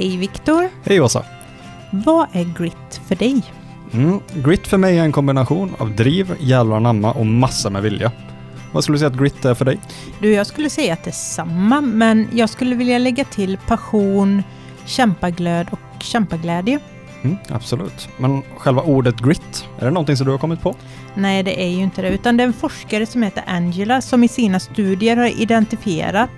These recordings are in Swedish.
Hej Viktor! Hej Åsa! Vad är grit för dig? Mm, grit för mig är en kombination av driv, jävlar anamma och massa med vilja. Vad skulle du säga att grit är för dig? Du, jag skulle säga att det är samma, men jag skulle vilja lägga till passion, kämpaglöd och kämpaglädje. Mm, absolut. Men själva ordet grit, är det någonting som du har kommit på? Nej, det är ju inte det, utan det är en forskare som heter Angela som i sina studier har identifierat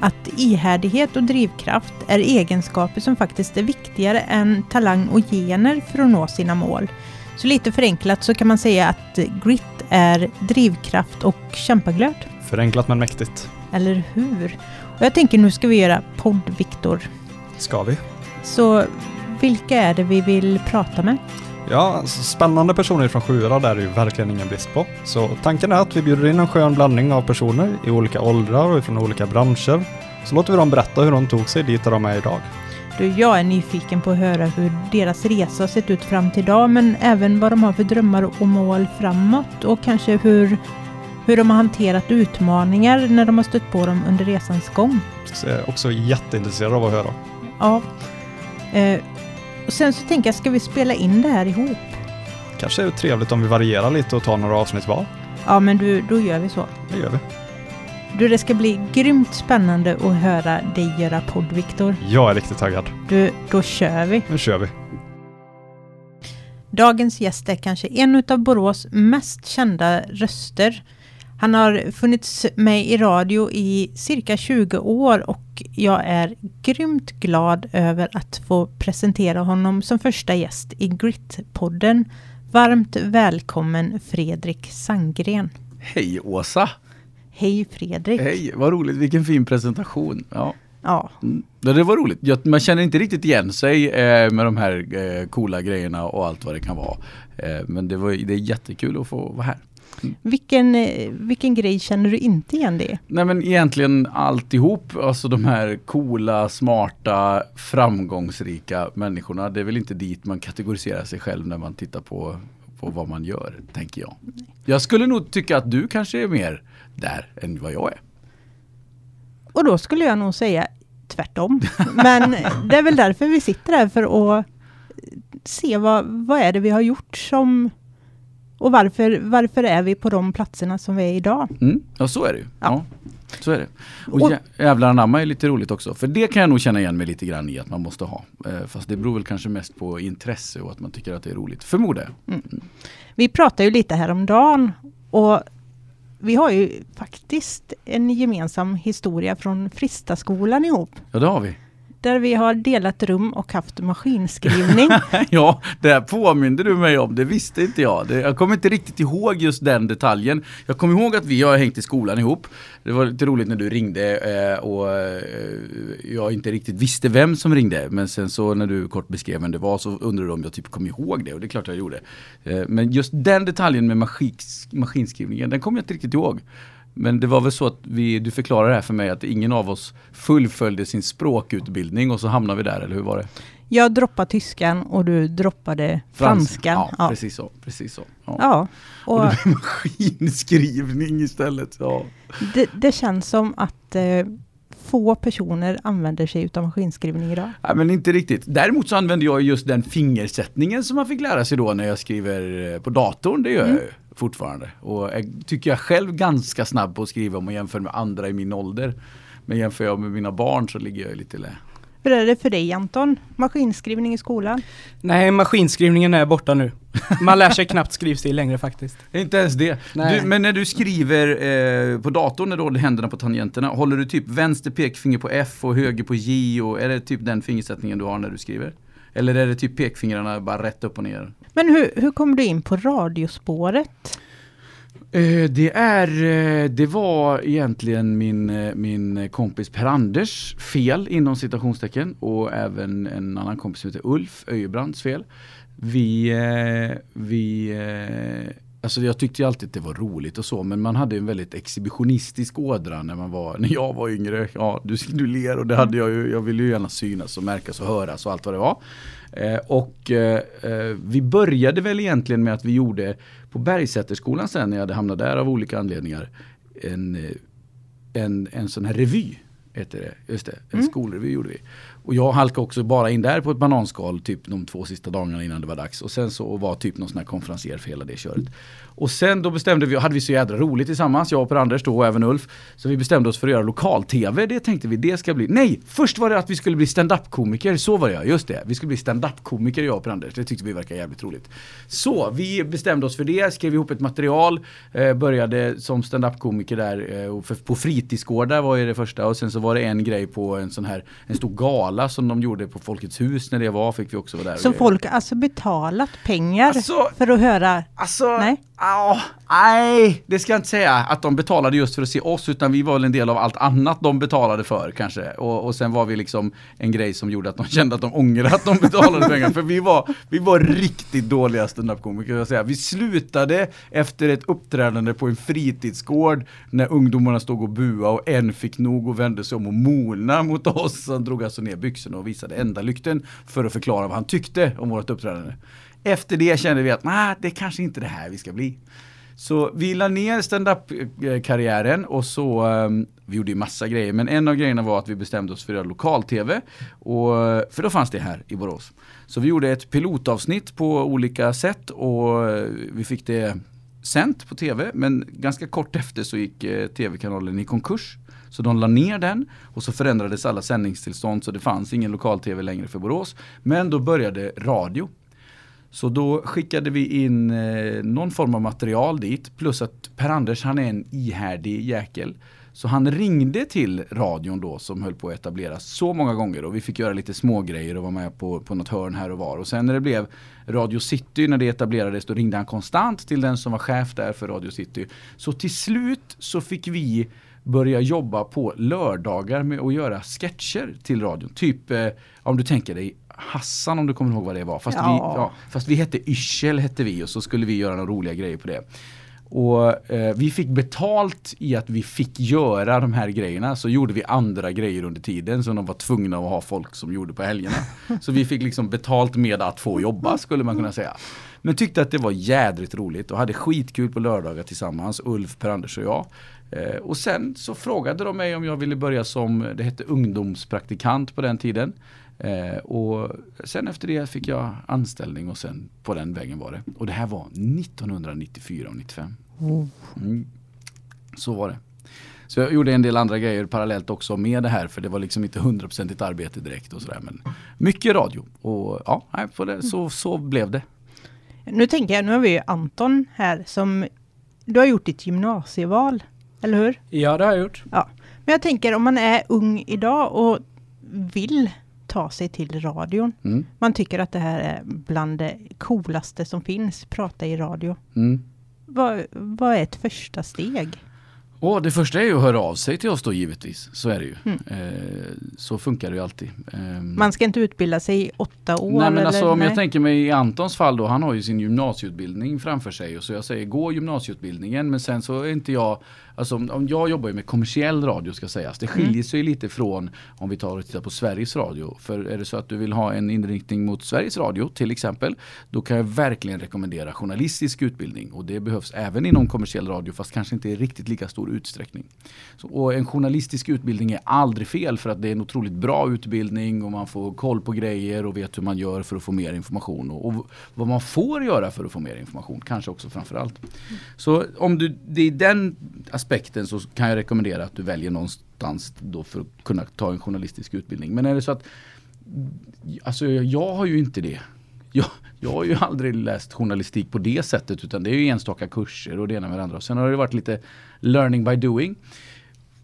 att ihärdighet och drivkraft är egenskaper som faktiskt är viktigare än talang och gener för att nå sina mål. Så lite förenklat så kan man säga att grit är drivkraft och kämpaglöd. Förenklat men mäktigt. Eller hur? Och jag tänker nu ska vi göra podd, Viktor. Ska vi? Så vilka är det vi vill prata med? Ja, alltså, spännande personer från Sjura där är ju verkligen ingen brist på. Så tanken är att vi bjuder in en skön blandning av personer i olika åldrar och från olika branscher. Så låter vi dem berätta hur de tog sig dit där de är idag. Du, jag är nyfiken på att höra hur deras resa sett ut fram till idag, men även vad de har för drömmar och mål framåt och kanske hur, hur de har hanterat utmaningar när de har stött på dem under resans gång. Jag är också jätteintresserad av att höra. Ja. Eh, och sen så tänker jag, ska vi spela in det här ihop? Kanske är det trevligt om vi varierar lite och tar några avsnitt var. Ja, men du, då gör vi så. Det gör vi. Du, det ska bli grymt spännande att höra dig göra podd, Viktor. Jag är riktigt taggad. Du, då kör vi. Nu kör vi. Dagens gäst är kanske en av Borås mest kända röster. Han har funnits med i radio i cirka 20 år och jag är grymt glad över att få presentera honom som första gäst i Grit-podden. Varmt välkommen Fredrik Sandgren. Hej Åsa! Hej Fredrik! Hej, vad roligt, vilken fin presentation. Ja. Ja. Mm. Det var roligt. Man känner inte riktigt igen sig eh, med de här eh, coola grejerna och allt vad det kan vara. Eh, men det, var, det är jättekul att få vara här. Vilken, eh, vilken grej känner du inte igen det Nej men egentligen alltihop, alltså de här coola, smarta, framgångsrika människorna. Det är väl inte dit man kategoriserar sig själv när man tittar på, på vad man gör, tänker jag. Jag skulle nog tycka att du kanske är mer där än vad jag är. Och då skulle jag nog säga tvärtom. Men det är väl därför vi sitter här för att se vad, vad är det vi har gjort som och varför, varför är vi på de platserna som vi är idag? Mm, ja, så är det ju. Ja. Ja. så är det. Och, Och- jä jävlar anamma är lite roligt också. För det kan jag nog känna igen mig lite grann i att man måste ha. Eh, fast det beror väl kanske mest på intresse och att man tycker att det är roligt. Förmodar jag. Vi pratade ju lite häromdagen och vi har ju faktiskt en gemensam historia från Fristaskolan ihop. Ja, det har vi. Där vi har delat rum och haft maskinskrivning. ja, det här påminde du mig om. Det visste inte jag. Det, jag kommer inte riktigt ihåg just den detaljen. Jag kommer ihåg att vi har hängt i skolan ihop. Det var lite roligt när du ringde eh, och eh, jag inte riktigt visste vem som ringde. Men sen så när du kort beskrev vem det var så undrade du om jag typ kom ihåg det och det är klart jag gjorde. Eh, men just den detaljen med maskins, maskinskrivningen, den kommer jag inte riktigt ihåg. Men det var väl så att vi, du förklarade det här för mig att ingen av oss fullföljde sin språkutbildning och så hamnade vi där, eller hur var det? Jag droppade tyskan och du droppade franskan. Ja, Ja. precis så. Precis så. Ja. Ja. Och Och det blev maskinskrivning istället. Ja. det, det känns som att eh, få personer använder sig av maskinskrivning idag. Nej, men inte riktigt. Däremot så använder jag just den fingersättningen som man fick lära sig då när jag skriver eh, på datorn. Det gör jag ju fortfarande. Och jag tycker jag själv ganska snabb på att skriva om man jämför med andra i min ålder. Men jämför jag med mina barn så ligger jag lite lä. Hur är det för dig Anton? Maskinskrivning i skolan? Nej, maskinskrivningen är borta nu. Man lär sig knappt skrivstil längre faktiskt. Inte ens det. Du, men när du skriver eh, på datorn, när du håller händerna på tangenterna, håller du typ vänster pekfinger på F och höger på J? Och är det typ den fingersättningen du har när du skriver? Eller är det typ pekfingrarna bara rätt upp och ner? Men hur, hur kom du in på radiospåret? Eh, det är, eh, det var egentligen min, eh, min kompis Per-Anders fel inom citationstecken och även en annan kompis som heter Ulf Öjebrands fel. Vi, vi Alltså jag tyckte ju alltid att det var roligt och så men man hade en väldigt exhibitionistisk ådra när man var, när jag var yngre. Ja, du, du ler och det hade jag ju, jag ville ju gärna synas och märkas och höras och allt vad det var. Eh, och eh, eh vi började väl egentligen med att vi gjorde på Bergsäterskolan sen när jag hade hamnat där av olika anledningar en, eh, en, en sån här revy heter det. Just det, en Mm. skolrevy gjorde vi. Och jag halkade också bara in där på ett bananskal typ de två sista dagarna innan det var dags. Och sen så var typ någon sån här konferencier för hela det köret. Och sen då bestämde vi, hade vi så jädra roligt tillsammans, jag och Per-Anders då och även Ulf. Så vi bestämde oss för att göra lokal-tv, det tänkte vi, det ska bli. Nej! Först var det att vi skulle bli stand-up-komiker, så var det ja, just det. Vi skulle bli stand-up-komiker jag och Per-Anders, det tyckte vi verkar jävligt roligt. Så vi bestämde oss för det, skrev ihop ett material, eh, började som stand-up-komiker där eh, för, på fritidsgårdar var ju det första och sen så var det en grej på en sån här, en stor gala som de gjorde på Folkets hus när det var, fick vi också vara där. Så folk har alltså betalat pengar Alltså, för att höra? Alltså, Nej. Oh, nej, det ska jag inte säga att de betalade just för att se oss utan vi var väl en del av allt annat de betalade för kanske. Och, och sen var vi liksom en grej som gjorde att de kände att de ångrade att de betalade pengar. För vi var, vi var riktigt dåliga standup-komiker. jag säga. Vi slutade efter ett uppträdande på en fritidsgård när ungdomarna stod och bua och en fick nog och vände sig om och molna mot oss. Han drog alltså ner byxorna och visade enda lykten för att förklara vad han tyckte om vårt uppträdande. Efter det kände vi att nah, det är kanske inte det här vi ska bli. Så vi la ner standup-karriären och så, um, vi gjorde ju massa grejer, men en av grejerna var att vi bestämde oss för att göra lokal-tv. Och, för då fanns det här i Borås. Så vi gjorde ett pilotavsnitt på olika sätt och eh, vi fick det sänt på tv, men ganska kort efter så gick eh, tv-kanalen i konkurs. Så de la ner den och så förändrades alla sändningstillstånd så det fanns ingen lokal-tv längre för Borås. Men då började radio. Så då skickade vi in eh, någon form av material dit plus att Per-Anders han är en ihärdig jäkel. Så han ringde till radion då som höll på att etableras så många gånger och vi fick göra lite små grejer och vara med på, på något hörn här och var. Och sen när det blev Radio City, när det etablerades, då ringde han konstant till den som var chef där för Radio City. Så till slut så fick vi börja jobba på lördagar med att göra sketcher till radion. Typ eh, om du tänker dig Hassan om du kommer ihåg vad det var. Fast, Ja. vi, ja, fast vi hette Yrsel hette vi och så skulle vi göra några roliga grejer på det. Och eh, vi fick betalt i att vi fick göra de här grejerna. Så gjorde vi andra grejer under tiden som de var tvungna att ha folk som gjorde på helgerna. Så vi fick liksom betalt med att få jobba skulle man kunna säga. Men tyckte att det var jädrigt roligt och hade skitkul på lördagar tillsammans, Ulf, Per-Anders och jag. Eh, och sen så frågade de mig om jag ville börja som, det hette ungdomspraktikant på den tiden. Eh, och sen efter det fick jag anställning och sen på den vägen var det. Och det här var 1994 och 95. Mm. Så var det. Så jag gjorde en del andra grejer parallellt också med det här för det var liksom inte hundraprocentigt arbete direkt och sådär. Men mycket radio och ja, nej, på det, så, så blev det. Nu tänker jag, nu har vi ju Anton här som... Du har gjort ditt gymnasieval, eller hur? Ja, det har jag gjort. Ja. Men jag tänker om man är ung idag och vill ta sig till radion. Mm. Man tycker att det här är bland det coolaste som finns, prata i radio. Mm. Vad, vad är ett första steg? Och det första är ju att höra av sig till oss då givetvis. Så är det ju. Mm. Eh, så funkar det ju alltid. Ehm, Man ska inte utbilda sig i åtta år? Nej men alltså eller? om jag Nej. tänker mig i Antons fall då, han har ju sin gymnasieutbildning framför sig. Och så jag säger gå gymnasieutbildningen men sen så är inte jag, alltså om, om jag jobbar med kommersiell radio ska sägas. Det skiljer Mm. sig lite från om vi tar och tittar på Sveriges Radio. För är det så att du vill ha en inriktning mot Sveriges Radio till exempel, då kan jag verkligen rekommendera journalistisk utbildning. Och det behövs även inom kommersiell radio fast kanske inte i riktigt lika stor utsträckning. Så, och en journalistisk utbildning är aldrig fel för att det är en otroligt bra utbildning och man får koll på grejer och vet hur man gör för att få mer information. Och, och vad man får göra för att få mer information, kanske också framförallt. Så om du, det är den aspekten så kan jag rekommendera att du väljer någonstans då för att kunna ta en journalistisk utbildning. Men är det så att Alltså jag har ju inte det. Jag, jag har ju aldrig läst journalistik på det sättet utan det är ju enstaka kurser och det ena med det andra. Sen har det varit lite learning by doing.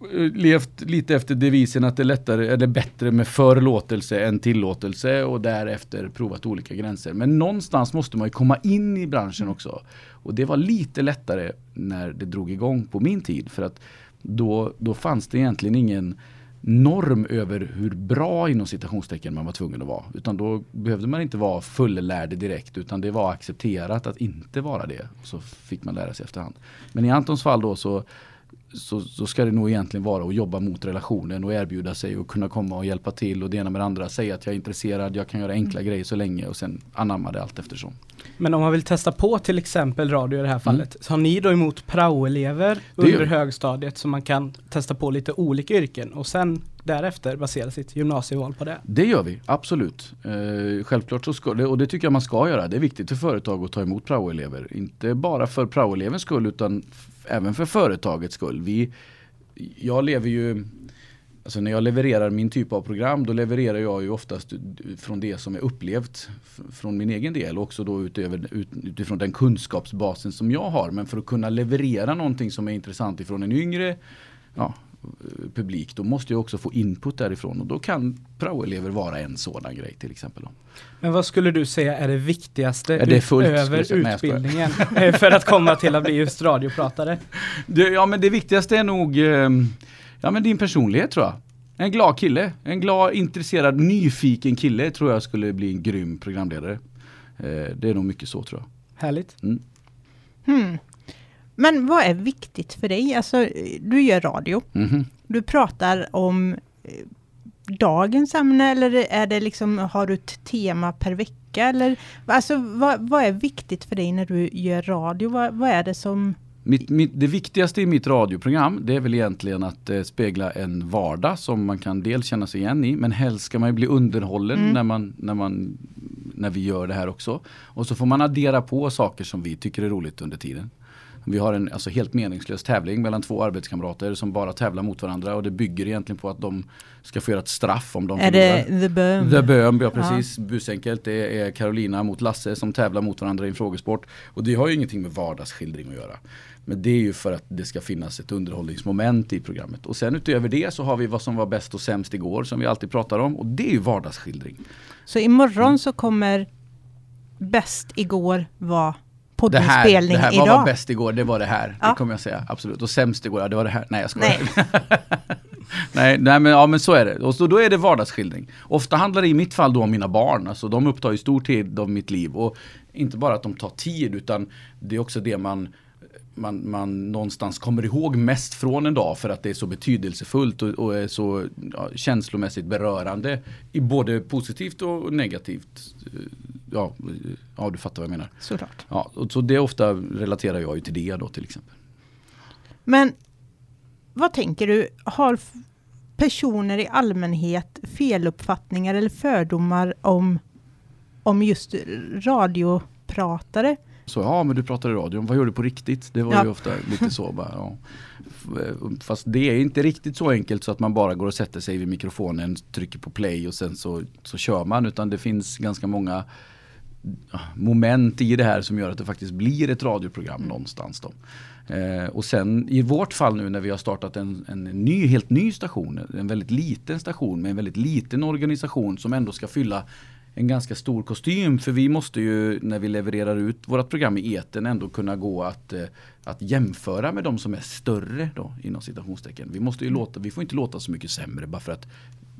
Eh, levt lite efter devisen att det är lättare, eller bättre med förlåtelse än tillåtelse och därefter provat olika gränser. Men någonstans måste man ju komma in i branschen också. Och det var lite lättare när det drog igång på min tid för att då, då fanns det egentligen ingen norm över hur bra inom citationstecken man var tvungen att vara. Utan då behövde man inte vara fullärd direkt utan det var accepterat att inte vara det. Så fick man lära sig efterhand. Men i Antons fall då så så, så ska det nog egentligen vara att jobba mot relationen och erbjuda sig och kunna komma och hjälpa till och det ena med det andra. Säga att jag är intresserad, jag kan göra enkla grejer så länge och sen anamma det allt eftersom. Men om man vill testa på till exempel radio i det här fallet, så har ni då emot praoelever under högstadiet så man kan testa på lite olika yrken och sen därefter basera sitt gymnasieval på det? Det gör vi, absolut. Eh, självklart så ska det, och det tycker jag man ska göra. Det är viktigt för företag att ta emot praoelever. Inte bara för praoelevens skull utan även för företagets skull. Vi, jag lever ju Alltså när jag levererar min typ av program då levererar jag ju oftast från det som är upplevt från min egen del och också då utöver, ut, utifrån den kunskapsbasen som jag har. Men för att kunna leverera någonting som är intressant ifrån en yngre ja, publik då måste jag också få input därifrån och då kan praoelever vara en sådan grej till exempel. Då. Men vad skulle du säga är det viktigaste Ja, det är fullt, utöver utbildningen för att komma till att bli just radiopratare? Det, ja men det viktigaste är nog eh, ja, men din personlighet tror jag. En glad kille, en glad, intresserad, nyfiken kille tror jag skulle bli en grym programledare. Eh, det är nog mycket så tror jag. Härligt. Hmm. Men vad är viktigt för dig? Alltså, du gör radio. Mhm. Du pratar om eh, dagens ämne eller är det liksom, har du ett tema per vecka? Eller, alltså, vad, vad är viktigt för dig när du gör radio? Vad, vad är det som... Mitt, mitt, det viktigaste i mitt radioprogram det är väl egentligen att eh, spegla en vardag som man kan dels känna sig igen i men helst ska man ju bli underhållen Mm. när, man, när, man, när vi gör det här också. Och så får man addera på saker som vi tycker är roligt under tiden. Vi har en alltså, helt meningslös tävling mellan två arbetskamrater som bara tävlar mot varandra och det bygger egentligen på att de ska få göra ett straff om de är det The Böhm? The Böhm, ja precis. Busenkelt. Det är Carolina mot Lasse som tävlar mot varandra i en frågesport. Och det har ju ingenting med vardagsskildring att göra. Men det är ju för att det ska finnas ett underhållningsmoment i programmet. Och sen utöver det så har vi vad som var bäst och sämst igår som vi alltid pratar om. Och det är ju vardagsskildring. Så imorgon så kommer Bäst igår vara Det här, poddinspelning det här vad idag. var bäst igår, det var det här. Ja. Det kommer jag säga, absolut. Och sämst igår, ja det var det här. Nej jag skojar. Nej. nej, nej men, ja, men så är det. Och så, då är det vardagsskildring. Ofta handlar det i mitt fall då om mina barn. Alltså, de upptar ju stor tid av mitt liv. Och inte bara att de tar tid utan det är också det man man, man någonstans kommer ihåg mest från en dag för att det är så betydelsefullt och, och är så ja, känslomässigt berörande. I både positivt och negativt. Ja, ja, du fattar vad jag menar. Såklart. Ja, och så det ofta relaterar jag ju till det då till exempel. Men vad tänker du, har personer i allmänhet feluppfattningar eller fördomar om, om just radiopratare? Så ja, men du pratar i radion, vad gör du på riktigt? Det var Ja. ju ofta lite så bara, ja. F- Fast det är inte riktigt så enkelt så att man bara går och sätter sig vid mikrofonen, trycker på play och sen så, så kör man. Utan det finns ganska många moment i det här som gör att det faktiskt blir ett radioprogram någonstans. Då. Eh, och sen i vårt fall nu när vi har startat en, en ny, helt ny station, en väldigt liten station med en väldigt liten organisation som ändå ska fylla en ganska stor kostym för vi måste ju när vi levererar ut vårt program i eten ändå kunna gå att, eh, att jämföra med de som är större då inom citationstecken. Vi, måste ju låta, vi får inte låta så mycket sämre bara för att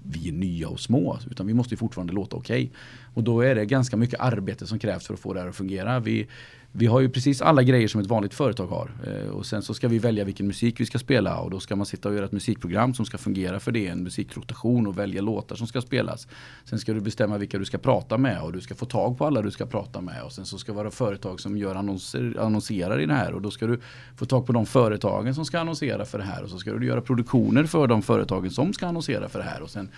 vi är nya och små utan vi måste ju fortfarande låta okej. Och då är det ganska mycket arbete som krävs för att få det här att fungera. Vi, vi har ju precis alla grejer som ett vanligt företag har. Eh, och sen så ska vi välja vilken musik vi ska spela och då ska man sitta och göra ett musikprogram som ska fungera för det. En musikrotation och välja låtar som ska spelas. Sen ska du bestämma vilka du ska prata med och du ska få tag på alla du ska prata med. Och sen så ska det vara företag som gör annonser, annonserar i det här och då ska du få tag på de företagen som ska annonsera för det här. Och så ska du göra produktioner för de företagen som ska annonsera för det här. Och sen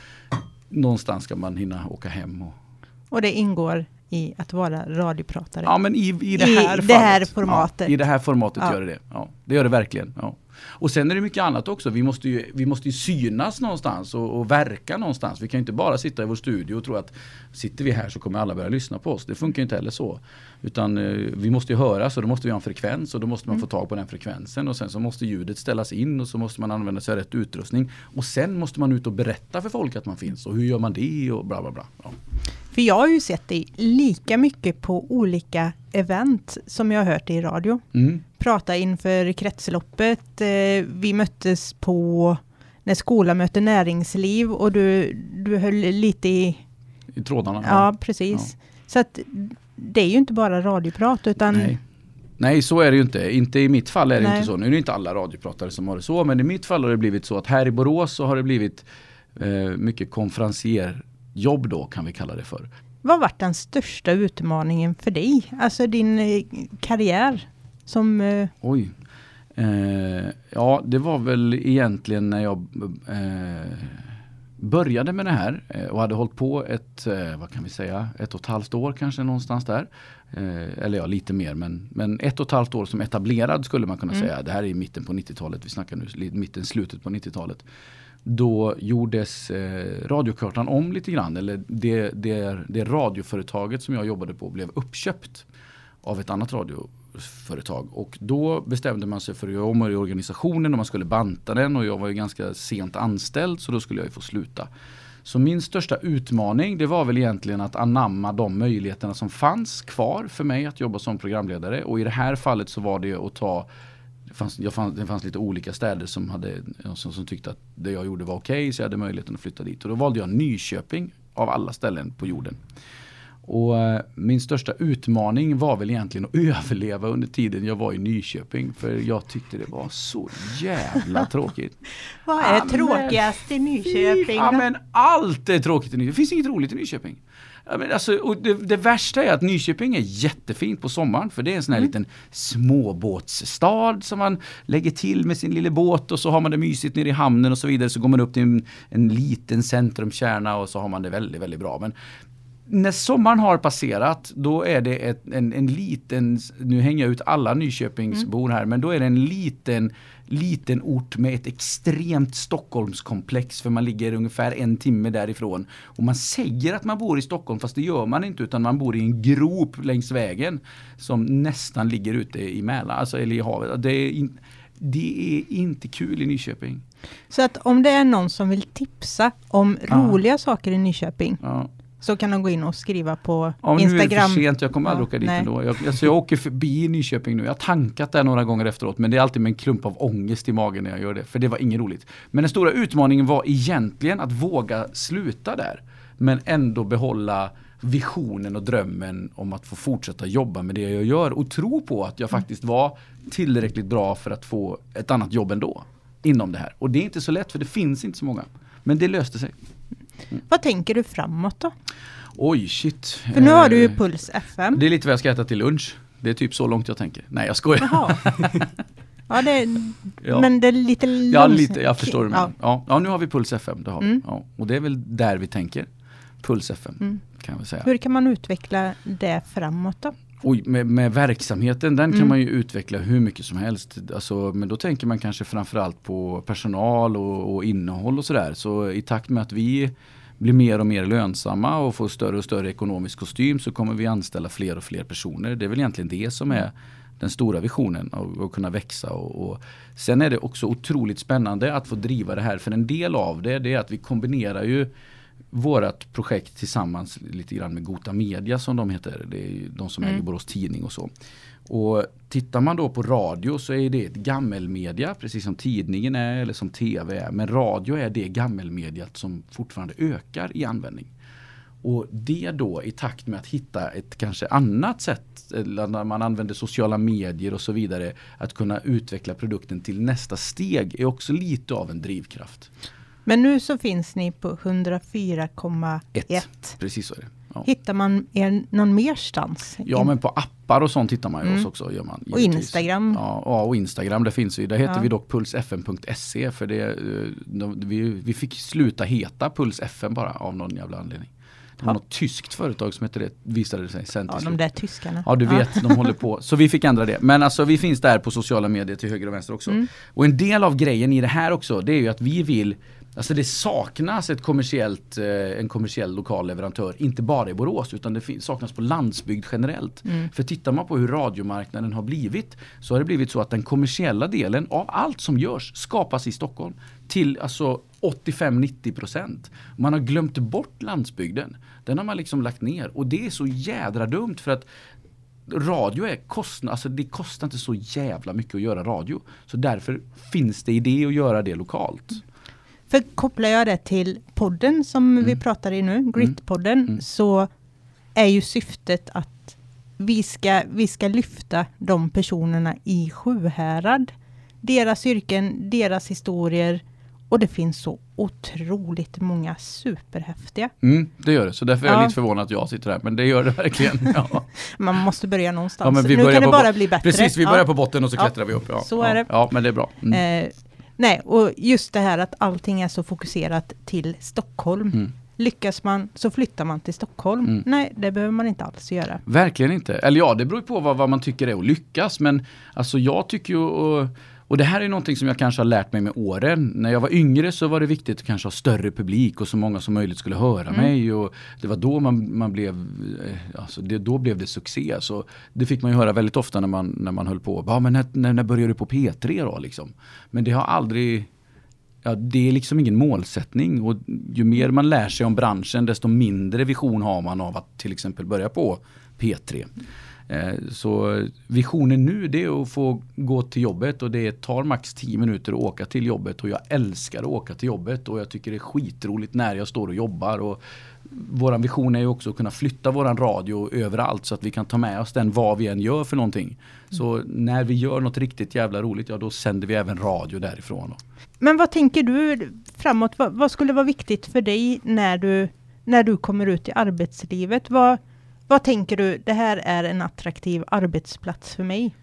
någonstans ska man hinna åka hem och och det ingår i att vara radiopratare. Ja men i, i det I här det fallet. här formatet. Ja, I det här formatet Ja. gör det det. Ja, det gör det verkligen. Ja. Och sen är det mycket annat också. Vi måste ju, vi måste ju synas någonstans och, och verka någonstans. Vi kan inte bara sitta i vår studio och tro att sitter vi här så kommer alla börja lyssna på oss. Det funkar ju inte heller så. Utan eh, vi måste ju höras och då måste vi ha en frekvens och då måste man Mm. få tag på den frekvensen och sen så måste ljudet ställas in och så måste man använda sig av rätt utrustning. Och sen måste man ut och berätta för folk att man finns och hur gör man det och bla bla bla. Ja. För jag har ju sett dig lika mycket på olika event som jag har hört i radio. Mm. Prata inför kretsloppet. Eh, vi möttes på när skolan möter näringsliv och du, du höll lite i... I trådarna. Ja, precis. Så att det är ju inte bara radioprat utan... Nej. Nej så är det ju inte. Inte i mitt fall är det Nej. inte så. Nu är det inte alla radiopratare som har det så. Men i mitt fall har det blivit så att här i Borås så har det blivit eh, mycket konferencierjobb då kan vi kalla det för. Vad har varit den största utmaningen för dig? Alltså din eh, karriär som... Eh, Oj. Eh, ja det var väl egentligen när jag eh, började med det här eh, och hade hållit på ett, vad kan vi säga, ett och ett halvt år kanske någonstans där. Eller ja, lite mer men, men ett och ett halvt år som etablerad skulle man kunna Mm. säga. Det här är i mitten på 90-talet, vi snackar nu mitten, slutet på 90-talet. Då gjordes eh, radiokartan om lite grann. Eller det, det, det radioföretaget som jag jobbade på blev uppköpt av ett annat radioföretag. Och då bestämde man sig för att göra om i organisationen och man skulle banta den och jag var ju ganska sent anställd så då skulle jag ju få sluta. Så min största utmaning det var väl egentligen att anamma de möjligheterna som fanns kvar för mig att jobba som programledare. Och i det här fallet så var det att ta det fanns, fann, det fanns lite olika städer som, hade, som, som tyckte att det jag gjorde var okej så jag hade möjligheten att flytta dit. Och då valde jag Nyköping av alla ställen på jorden. Och eh, min största utmaning var väl egentligen att överleva under tiden jag var i Nyköping. För jag tyckte det var så jävla tråkigt. Vad är Ja, men- tråkigast i Nyköping? Ja men allt är tråkigt i Nyköping. Det finns inget roligt i Nyköping. Men alltså, och det, det värsta är att Nyköping är jättefint på sommaren för det är en sån här liten småbåtsstad som man lägger till med sin lilla båt och så har man det mysigt nere i hamnen och så vidare. Så går man upp till en, en liten centrumkärna och så har man det väldigt, väldigt bra. Men när sommaren har passerat då är det ett, en, en liten, nu hänger jag ut alla Nyköpingsbor här, men då är det en liten, liten ort med ett extremt Stockholmskomplex för man ligger ungefär en timme därifrån. Och man säger att man bor i Stockholm fast det gör man inte utan man bor i en grop längs vägen som nästan ligger ute i Mälaren, alltså eller i havet. Det är, in, det är inte kul i Nyköping. Så att om det är någon som vill tipsa om Ja. roliga saker i Nyköping Ja. Så kan de gå in och skriva på Ja, nu är det Instagram. för sent, jag kommer aldrig Ja, åka dit nej. ändå. Jag, alltså jag åker förbi Nyköping nu, jag har tankat där några gånger efteråt men det är alltid med en klump av ångest i magen när jag gör det. För det var inget roligt. Men den stora utmaningen var egentligen att våga sluta där. Men ändå behålla visionen och drömmen om att få fortsätta jobba med det jag gör och tro på att jag faktiskt var tillräckligt bra för att få ett annat jobb ändå. Inom det här. Och det är inte så lätt för det finns inte så många. Men det löste sig. Vad tänker du framåt då? Oj, shit. För nu har du ju Eh, Puls FM. det är lite vad jag ska äta till lunch. Det är typ så långt jag tänker. Nej jag skojar. Jaha. Ja, det, Ja. Men det är lite Ja, långs- lite, jag förstår det. Ja. Ja. Ja. ja, nu har vi Puls FM. Det har. Mm. Ja, och det är väl där vi tänker. Puls FM Mm. kan jag väl säga. Hur kan man utveckla det framåt då? Oj, med, med verksamheten, den kan Mm. man ju utveckla hur mycket som helst. Alltså, men då tänker man kanske framförallt på personal och, och innehåll och sådär. Så i takt med att vi blir mer och mer lönsamma och får större och större ekonomisk kostym så kommer vi anställa fler och fler personer. Det är väl egentligen det som är den stora visionen att kunna växa. Och, och sen är det också otroligt spännande att få driva det här. För en del av det, det är att vi kombinerar ju vårat projekt tillsammans lite grann med Gota Media som de heter. Det är de som Mm. äger Borås Tidning och så. Och tittar man då på radio så är det ett gammelmedia precis som tidningen är eller som tv är. Men radio är det gammelmediat som fortfarande ökar i användning. Och det då i takt med att hitta ett kanske annat sätt, när man använder sociala medier och så vidare, att kunna utveckla produkten till nästa steg är också lite av en drivkraft. Men nu så finns ni på 104,1. Ett. Precis så är det. Ja. Hittar man er någon merstans? Ja men på appar och sånt hittar man ju Mm. oss också. Gör man, Och. Instagram. Ja, ja och Instagram det finns ju. Där heter Ja. vi dock pulsfm.se för det, eh, vi, vi fick sluta heta Puls FM bara av någon jävla anledning. Det var Ja. något tyskt företag som hette det visade det sig sen Ja, de där tyskarna. Ja du vet, de håller på. Så vi fick ändra det. Men alltså vi finns där på sociala medier till höger och vänster också. Mm. Och en del av grejen i det här också, det är ju att vi vill Alltså det saknas ett kommersiellt, eh, en kommersiell lokal leverantör, inte bara i Borås utan det saknas på landsbygd generellt. Mm. För tittar man på hur radiomarknaden har blivit så har det blivit så att den kommersiella delen av allt som görs skapas i Stockholm till alltså 85-90%. Man har glömt bort landsbygden. Den har man liksom lagt ner och det är så jädra dumt för att radio är kostnad, alltså det kostar inte så jävla mycket att göra radio. Så därför finns det idé att göra det lokalt. För kopplar jag det till podden som vi Mm. pratar i nu, Grit-podden, Mm. så är ju syftet att vi ska, vi ska lyfta de personerna i Sjuhärad. Deras yrken, deras historier och det finns så otroligt många superhäftiga. Mm, det gör det, så därför är jag Ja. lite förvånad att jag sitter här. Men det gör det verkligen. Ja. Man måste börja någonstans. Ja, vi nu kan det bara bli bättre. Precis, vi börjar ja. på botten och så klättrar vi upp. Ja, så är det. Ja, men det är bra. Mm. Eh, Nej, och just det här att allting är så fokuserat till Stockholm. Mm. Lyckas man så flyttar man till Stockholm. Mm. Nej, det behöver man inte alls göra. Verkligen inte. Eller ja, det beror på vad, vad man tycker är att lyckas. Men alltså jag tycker ju, och, och det här är någonting som jag kanske har lärt mig med åren. När jag var yngre så var det viktigt att kanske ha större publik och så många som möjligt skulle höra Mm. mig. Och det var då man, man blev, eh, alltså det, då blev det succé. Så det fick man ju höra väldigt ofta när man, när man höll på. Ja, men när, när, när började du på P3 då liksom? Men det har aldrig Ja, det är liksom ingen målsättning och ju mer man lär sig om branschen desto mindre vision har man av att till exempel börja på P3. Eh, Så visionen nu det är att få gå till jobbet och det tar max 10 minuter att åka till jobbet och jag älskar att åka till jobbet och jag tycker det är skitroligt när jag står och jobbar. Och våran vision är ju också att kunna flytta våran radio överallt så att vi kan ta med oss den vad vi än gör för någonting. Så när vi gör något riktigt jävla roligt, ja då sänder vi även radio därifrån. Men vad tänker du framåt? Vad, vad skulle vara viktigt för dig när du, när du kommer ut i arbetslivet? Vad, vad tänker du, det här är en attraktiv arbetsplats för mig?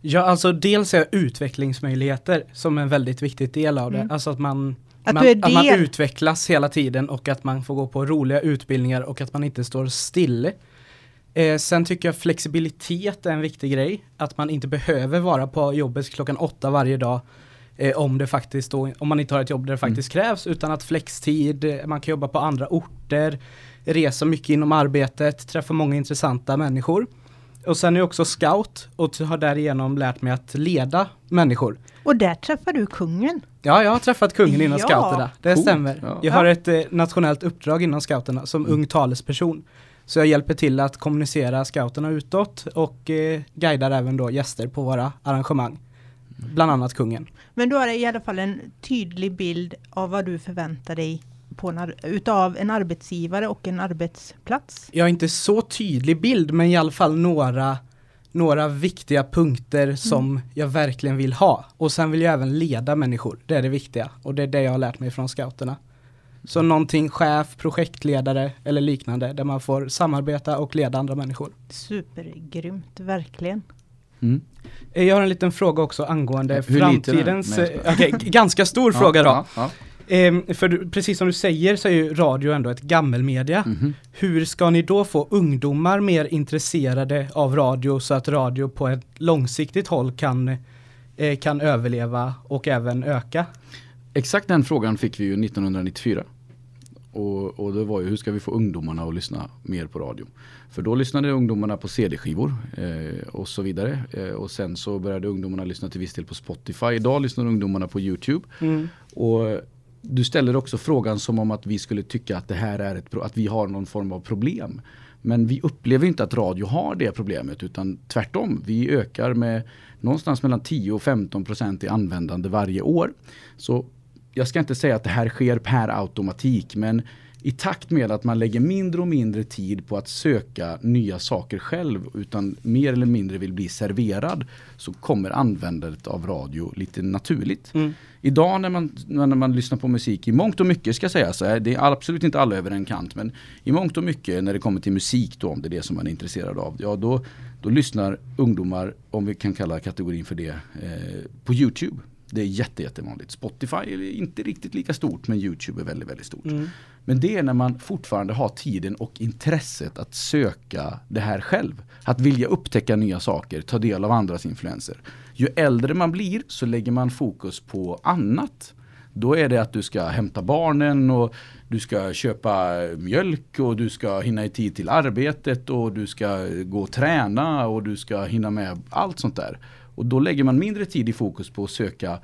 Ja, alltså dels är utvecklingsmöjligheter som en väldigt viktig del av det. Mm. Alltså att man, Att man, att man utvecklas hela tiden och att man får gå på roliga utbildningar och att man inte står still. Eh, sen tycker jag flexibilitet är en viktig grej. Att man inte behöver vara på jobbet klockan åtta varje dag. Eh, om det faktiskt då, om man inte har ett jobb där det faktiskt krävs utan att flextid, eh, man kan jobba på andra orter, resa mycket inom arbetet, träffa många intressanta människor. Och sen är jag också scout och har därigenom lärt mig att leda människor. Och där träffar du kungen. Ja, jag har träffat kungen inom Ja, scouterna. Det coolt. stämmer. Ja. Jag har ett eh, nationellt uppdrag inom scouterna som Mm. ung talesperson. Så jag hjälper till att kommunicera scouterna utåt och eh, guidar även då gäster på våra arrangemang. Bland annat kungen. Men är det i alla fall en tydlig bild av vad du förväntar dig på en, utav en arbetsgivare och en arbetsplats. Jag har inte så tydlig bild men i alla fall några, några viktiga punkter som jag verkligen vill ha. Och sen vill jag även leda människor. Det är det viktiga. Och det är det jag har lärt mig från scouterna. Så någonting chef, projektledare eller liknande där man får samarbeta och leda andra människor. Supergrymt, verkligen. Mm. Jag har en liten fråga också angående Hur framtidens... Eh, okej, g- ganska stor fråga då. Ja, ja. Ehm, för precis som du säger så är ju radio ändå ett gammelmedia. Mhm. Hur ska ni då få ungdomar mer intresserade av radio så att radio på ett långsiktigt håll kan, eh, kan överleva och även öka? Exakt den frågan fick vi ju 1994. Och, och det var ju hur ska vi få ungdomarna att lyssna mer på radio? För då lyssnade ungdomarna på CD-skivor eh, och så vidare. Eh, och sen så började ungdomarna lyssna till viss del på Spotify. Idag lyssnar ungdomarna på YouTube. Och du ställer också frågan som om att vi skulle tycka att det här är ett att vi har någon form av problem. Men vi upplever inte att radio har det problemet utan tvärtom. Vi ökar med någonstans mellan 10 och 15 procent i användande varje år. Så jag ska inte säga att det här sker per automatik men i takt med att man lägger mindre och mindre tid på att söka nya saker själv utan mer eller mindre vill bli serverad så kommer användandet av radio lite naturligt. Idag när man, när man lyssnar på musik, i mångt och mycket ska jag säga så är det är absolut inte alla över en kant men i mångt och mycket när det kommer till musik då om det är det som man är intresserad av, ja då, då lyssnar ungdomar, om vi kan kalla kategorin för det, eh, på Youtube. Det är jätte, jättevanligt. Spotify är inte riktigt lika stort men Youtube är väldigt, väldigt stort. Men det är när man fortfarande har tiden och intresset att söka det här själv. Att vilja upptäcka nya saker, ta del av andras influenser. Ju äldre man blir så lägger man fokus på annat. Då är det att du ska hämta barnen och du ska köpa mjölk och du ska hinna i tid till arbetet och du ska gå och träna och du ska hinna med allt sånt där. Och då lägger man mindre tid i fokus på att söka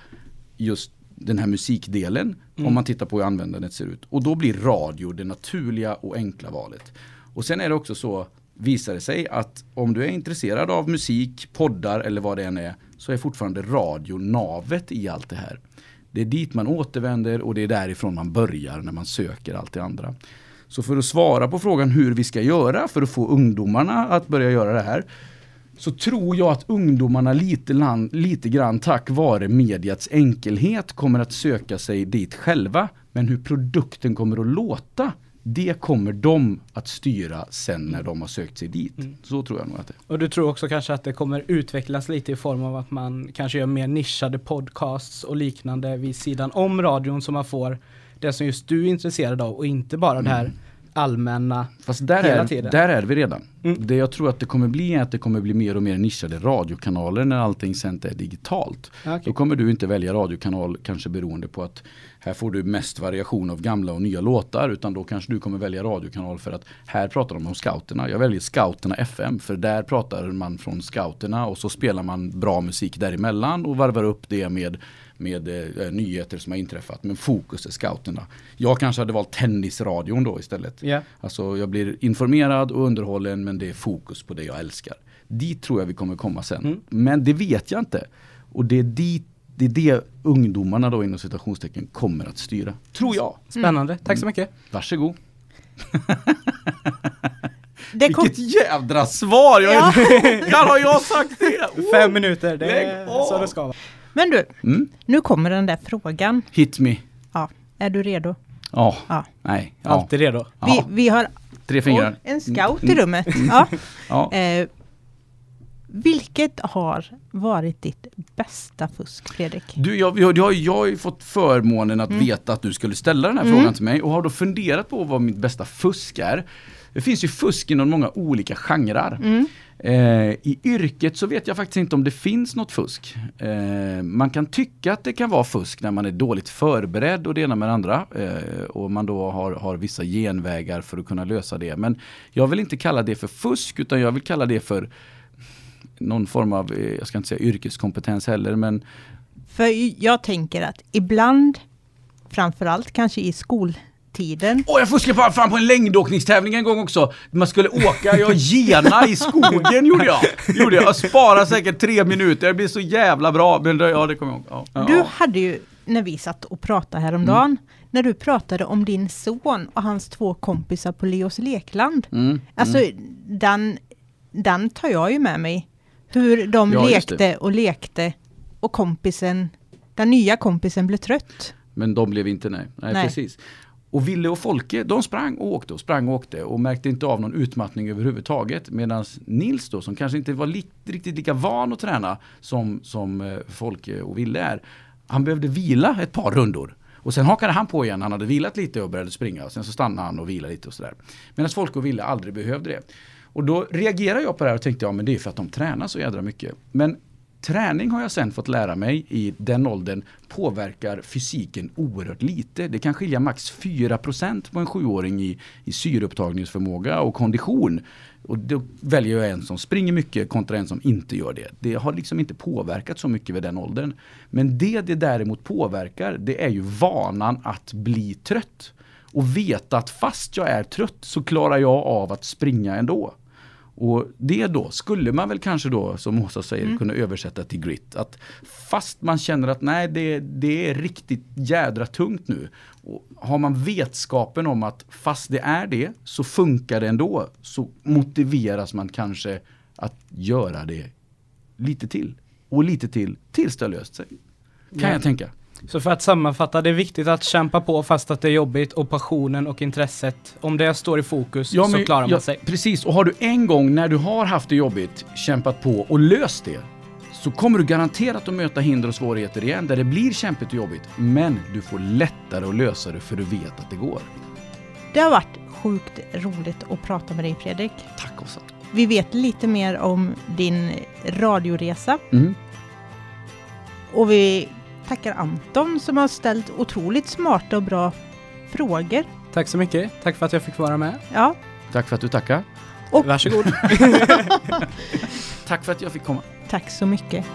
just den här musikdelen om man tittar på hur användandet ser ut. Och då blir radio det naturliga och enkla valet. Och sen är det också så, visar det sig att om du är intresserad av musik, poddar eller vad det än är, så är fortfarande radio navet i allt det här. Det är dit man återvänder och det är därifrån man börjar när man söker allt det andra. Så för att svara på frågan hur vi ska göra för att få ungdomarna att börja göra det här så tror jag att ungdomarna lite, land, lite grann tack vare mediets enkelhet kommer att söka sig dit själva. Men hur produkten kommer att låta, Det kommer de att styra sen när de har sökt sig dit. Mm. Så tror jag nog att det är. Och du tror också kanske att det kommer utvecklas lite i form av att man kanske gör mer nischade podcasts och liknande vid sidan om radion så man får det som just du är intresserad av och inte bara det här allmänna. Fast där Hela är, tiden. där är vi redan. Mm. Det jag tror att det kommer bli är att det kommer bli mer och mer nischade radiokanaler när allting sen är digitalt. Okej. Då kommer du inte välja radiokanal kanske beroende på att här får du mest variation av gamla och nya låtar utan då kanske du kommer välja radiokanal för att här pratar de om scouterna. Jag väljer scouterna FM för där pratar man från scouterna och så spelar man bra musik däremellan och varvar upp det med med eh, nyheter som har inträffat men fokus är scouterna. Jag kanske hade valt tennisradion då istället. Ja. Alltså jag blir informerad och underhållen men det är fokus på det jag älskar. Dit tror jag vi kommer komma sen. Mm. Men det vet jag inte. Och det är dit det är det ungdomarna då inom citationstecken kommer att styra. Tror jag. Spännande, tack så mycket. Varsågod. Det kom, Vilket jädra svar! Jag Ja. Har jag sagt det? Oh. Fem minuter, det är så det ska vara. Men du, Mm. nu kommer den där frågan. Hit me. Ja, är du redo? Ja. Ja. Nej. Ja. Alltid redo. Vi, vi har Tre fingrar. en scout i Mm. rummet. Ja. Ja. Eh, vilket har varit ditt bästa fusk, Fredrik? Du, jag, jag, jag, jag har ju fått förmånen att Mm. veta att du skulle ställa den här Mm. frågan till mig och har då funderat på vad mitt bästa fusk är. Det finns ju fusk inom många olika genrer. Mm. Eh, I yrket så vet jag faktiskt inte om det finns något fusk. Eh, man kan tycka att det kan vara fusk när man är dåligt förberedd och det ena med det andra. Eh, och man då har, har vissa genvägar för att kunna lösa det. Men jag vill inte kalla det för fusk utan jag vill kalla det för någon form av, eh, jag ska inte säga yrkeskompetens heller, men För jag tänker att ibland, framförallt kanske i skoltiden, Åh, jag fuskade på, fan på en längdåkningstävling en gång också. Man skulle åka, jag gena i skogen gjorde jag. Gjorde jag. jag sparade säkert tre minuter, det blir så jävla bra. Men ja, det kommer jag ihåg. Ja. Du hade ju, när vi satt och pratade häromdagen, när du pratade om din son och hans två kompisar på Leos lekland. Mm, Alltså, mm. den, den tar jag ju med mig. Hur de Ja, lekte och lekte och kompisen, den nya kompisen blev trött. Men de blev inte nej. Nej, Nej. precis. Och Ville och Folke, de sprang och åkte och sprang och åkte och märkte inte av någon utmattning överhuvudtaget. Medan Nils då, som kanske inte var li riktigt lika van att träna som, som eh, Folke och Ville är, han behövde vila ett par rundor. Och sen hakade han på igen, han hade vilat lite och började springa. Sen så stannade han och vilade lite och sådär. Medan Folke och Ville aldrig behövde det. Och då reagerade jag på det här och tänkte, ja men det är för att de tränar så jädra mycket. Men Träning har jag sen fått lära mig i den åldern påverkar fysiken oerhört lite. Det kan skilja max 4% på en sjuåring i, i syreupptagningsförmåga och kondition. Och då väljer jag en som springer mycket kontra en som inte gör det. Det har liksom inte påverkat så mycket vid den åldern. Men det det däremot påverkar det är ju vanan att bli trött. Och veta att fast jag är trött så klarar jag av att springa ändå. Och det då skulle man väl kanske då, som Åsa säger, kunna översätta till grit. Att fast man känner att nej, det, det är riktigt jädra tungt nu. Och har man vetskapen om att fast det är det, så funkar det ändå. Så motiveras man kanske att göra det lite till. Och lite till, tills det har löst sig. Kan Ja. jag tänka. Så för att sammanfatta, det är viktigt att kämpa på fast att det är jobbigt och passionen och intresset. Om det står i fokus så men- klarar man ja, sig. Precis, och har du en gång när du har haft det jobbigt kämpat på och löst det så kommer du garanterat att möta hinder och svårigheter igen där det blir kämpigt och jobbigt. Men du får lättare att lösa det för du vet att det går. Det har varit sjukt roligt att prata med dig Fredrik. Tack Åsa. Vi vet lite mer om din radioresa Mm. och vi tackar Anton som har ställt otroligt smarta och bra frågor. Tack så mycket. Tack för att jag fick vara med. Ja, Tack för att du tackar. Och- Varsågod. Tack för att jag fick komma. tack så mycket.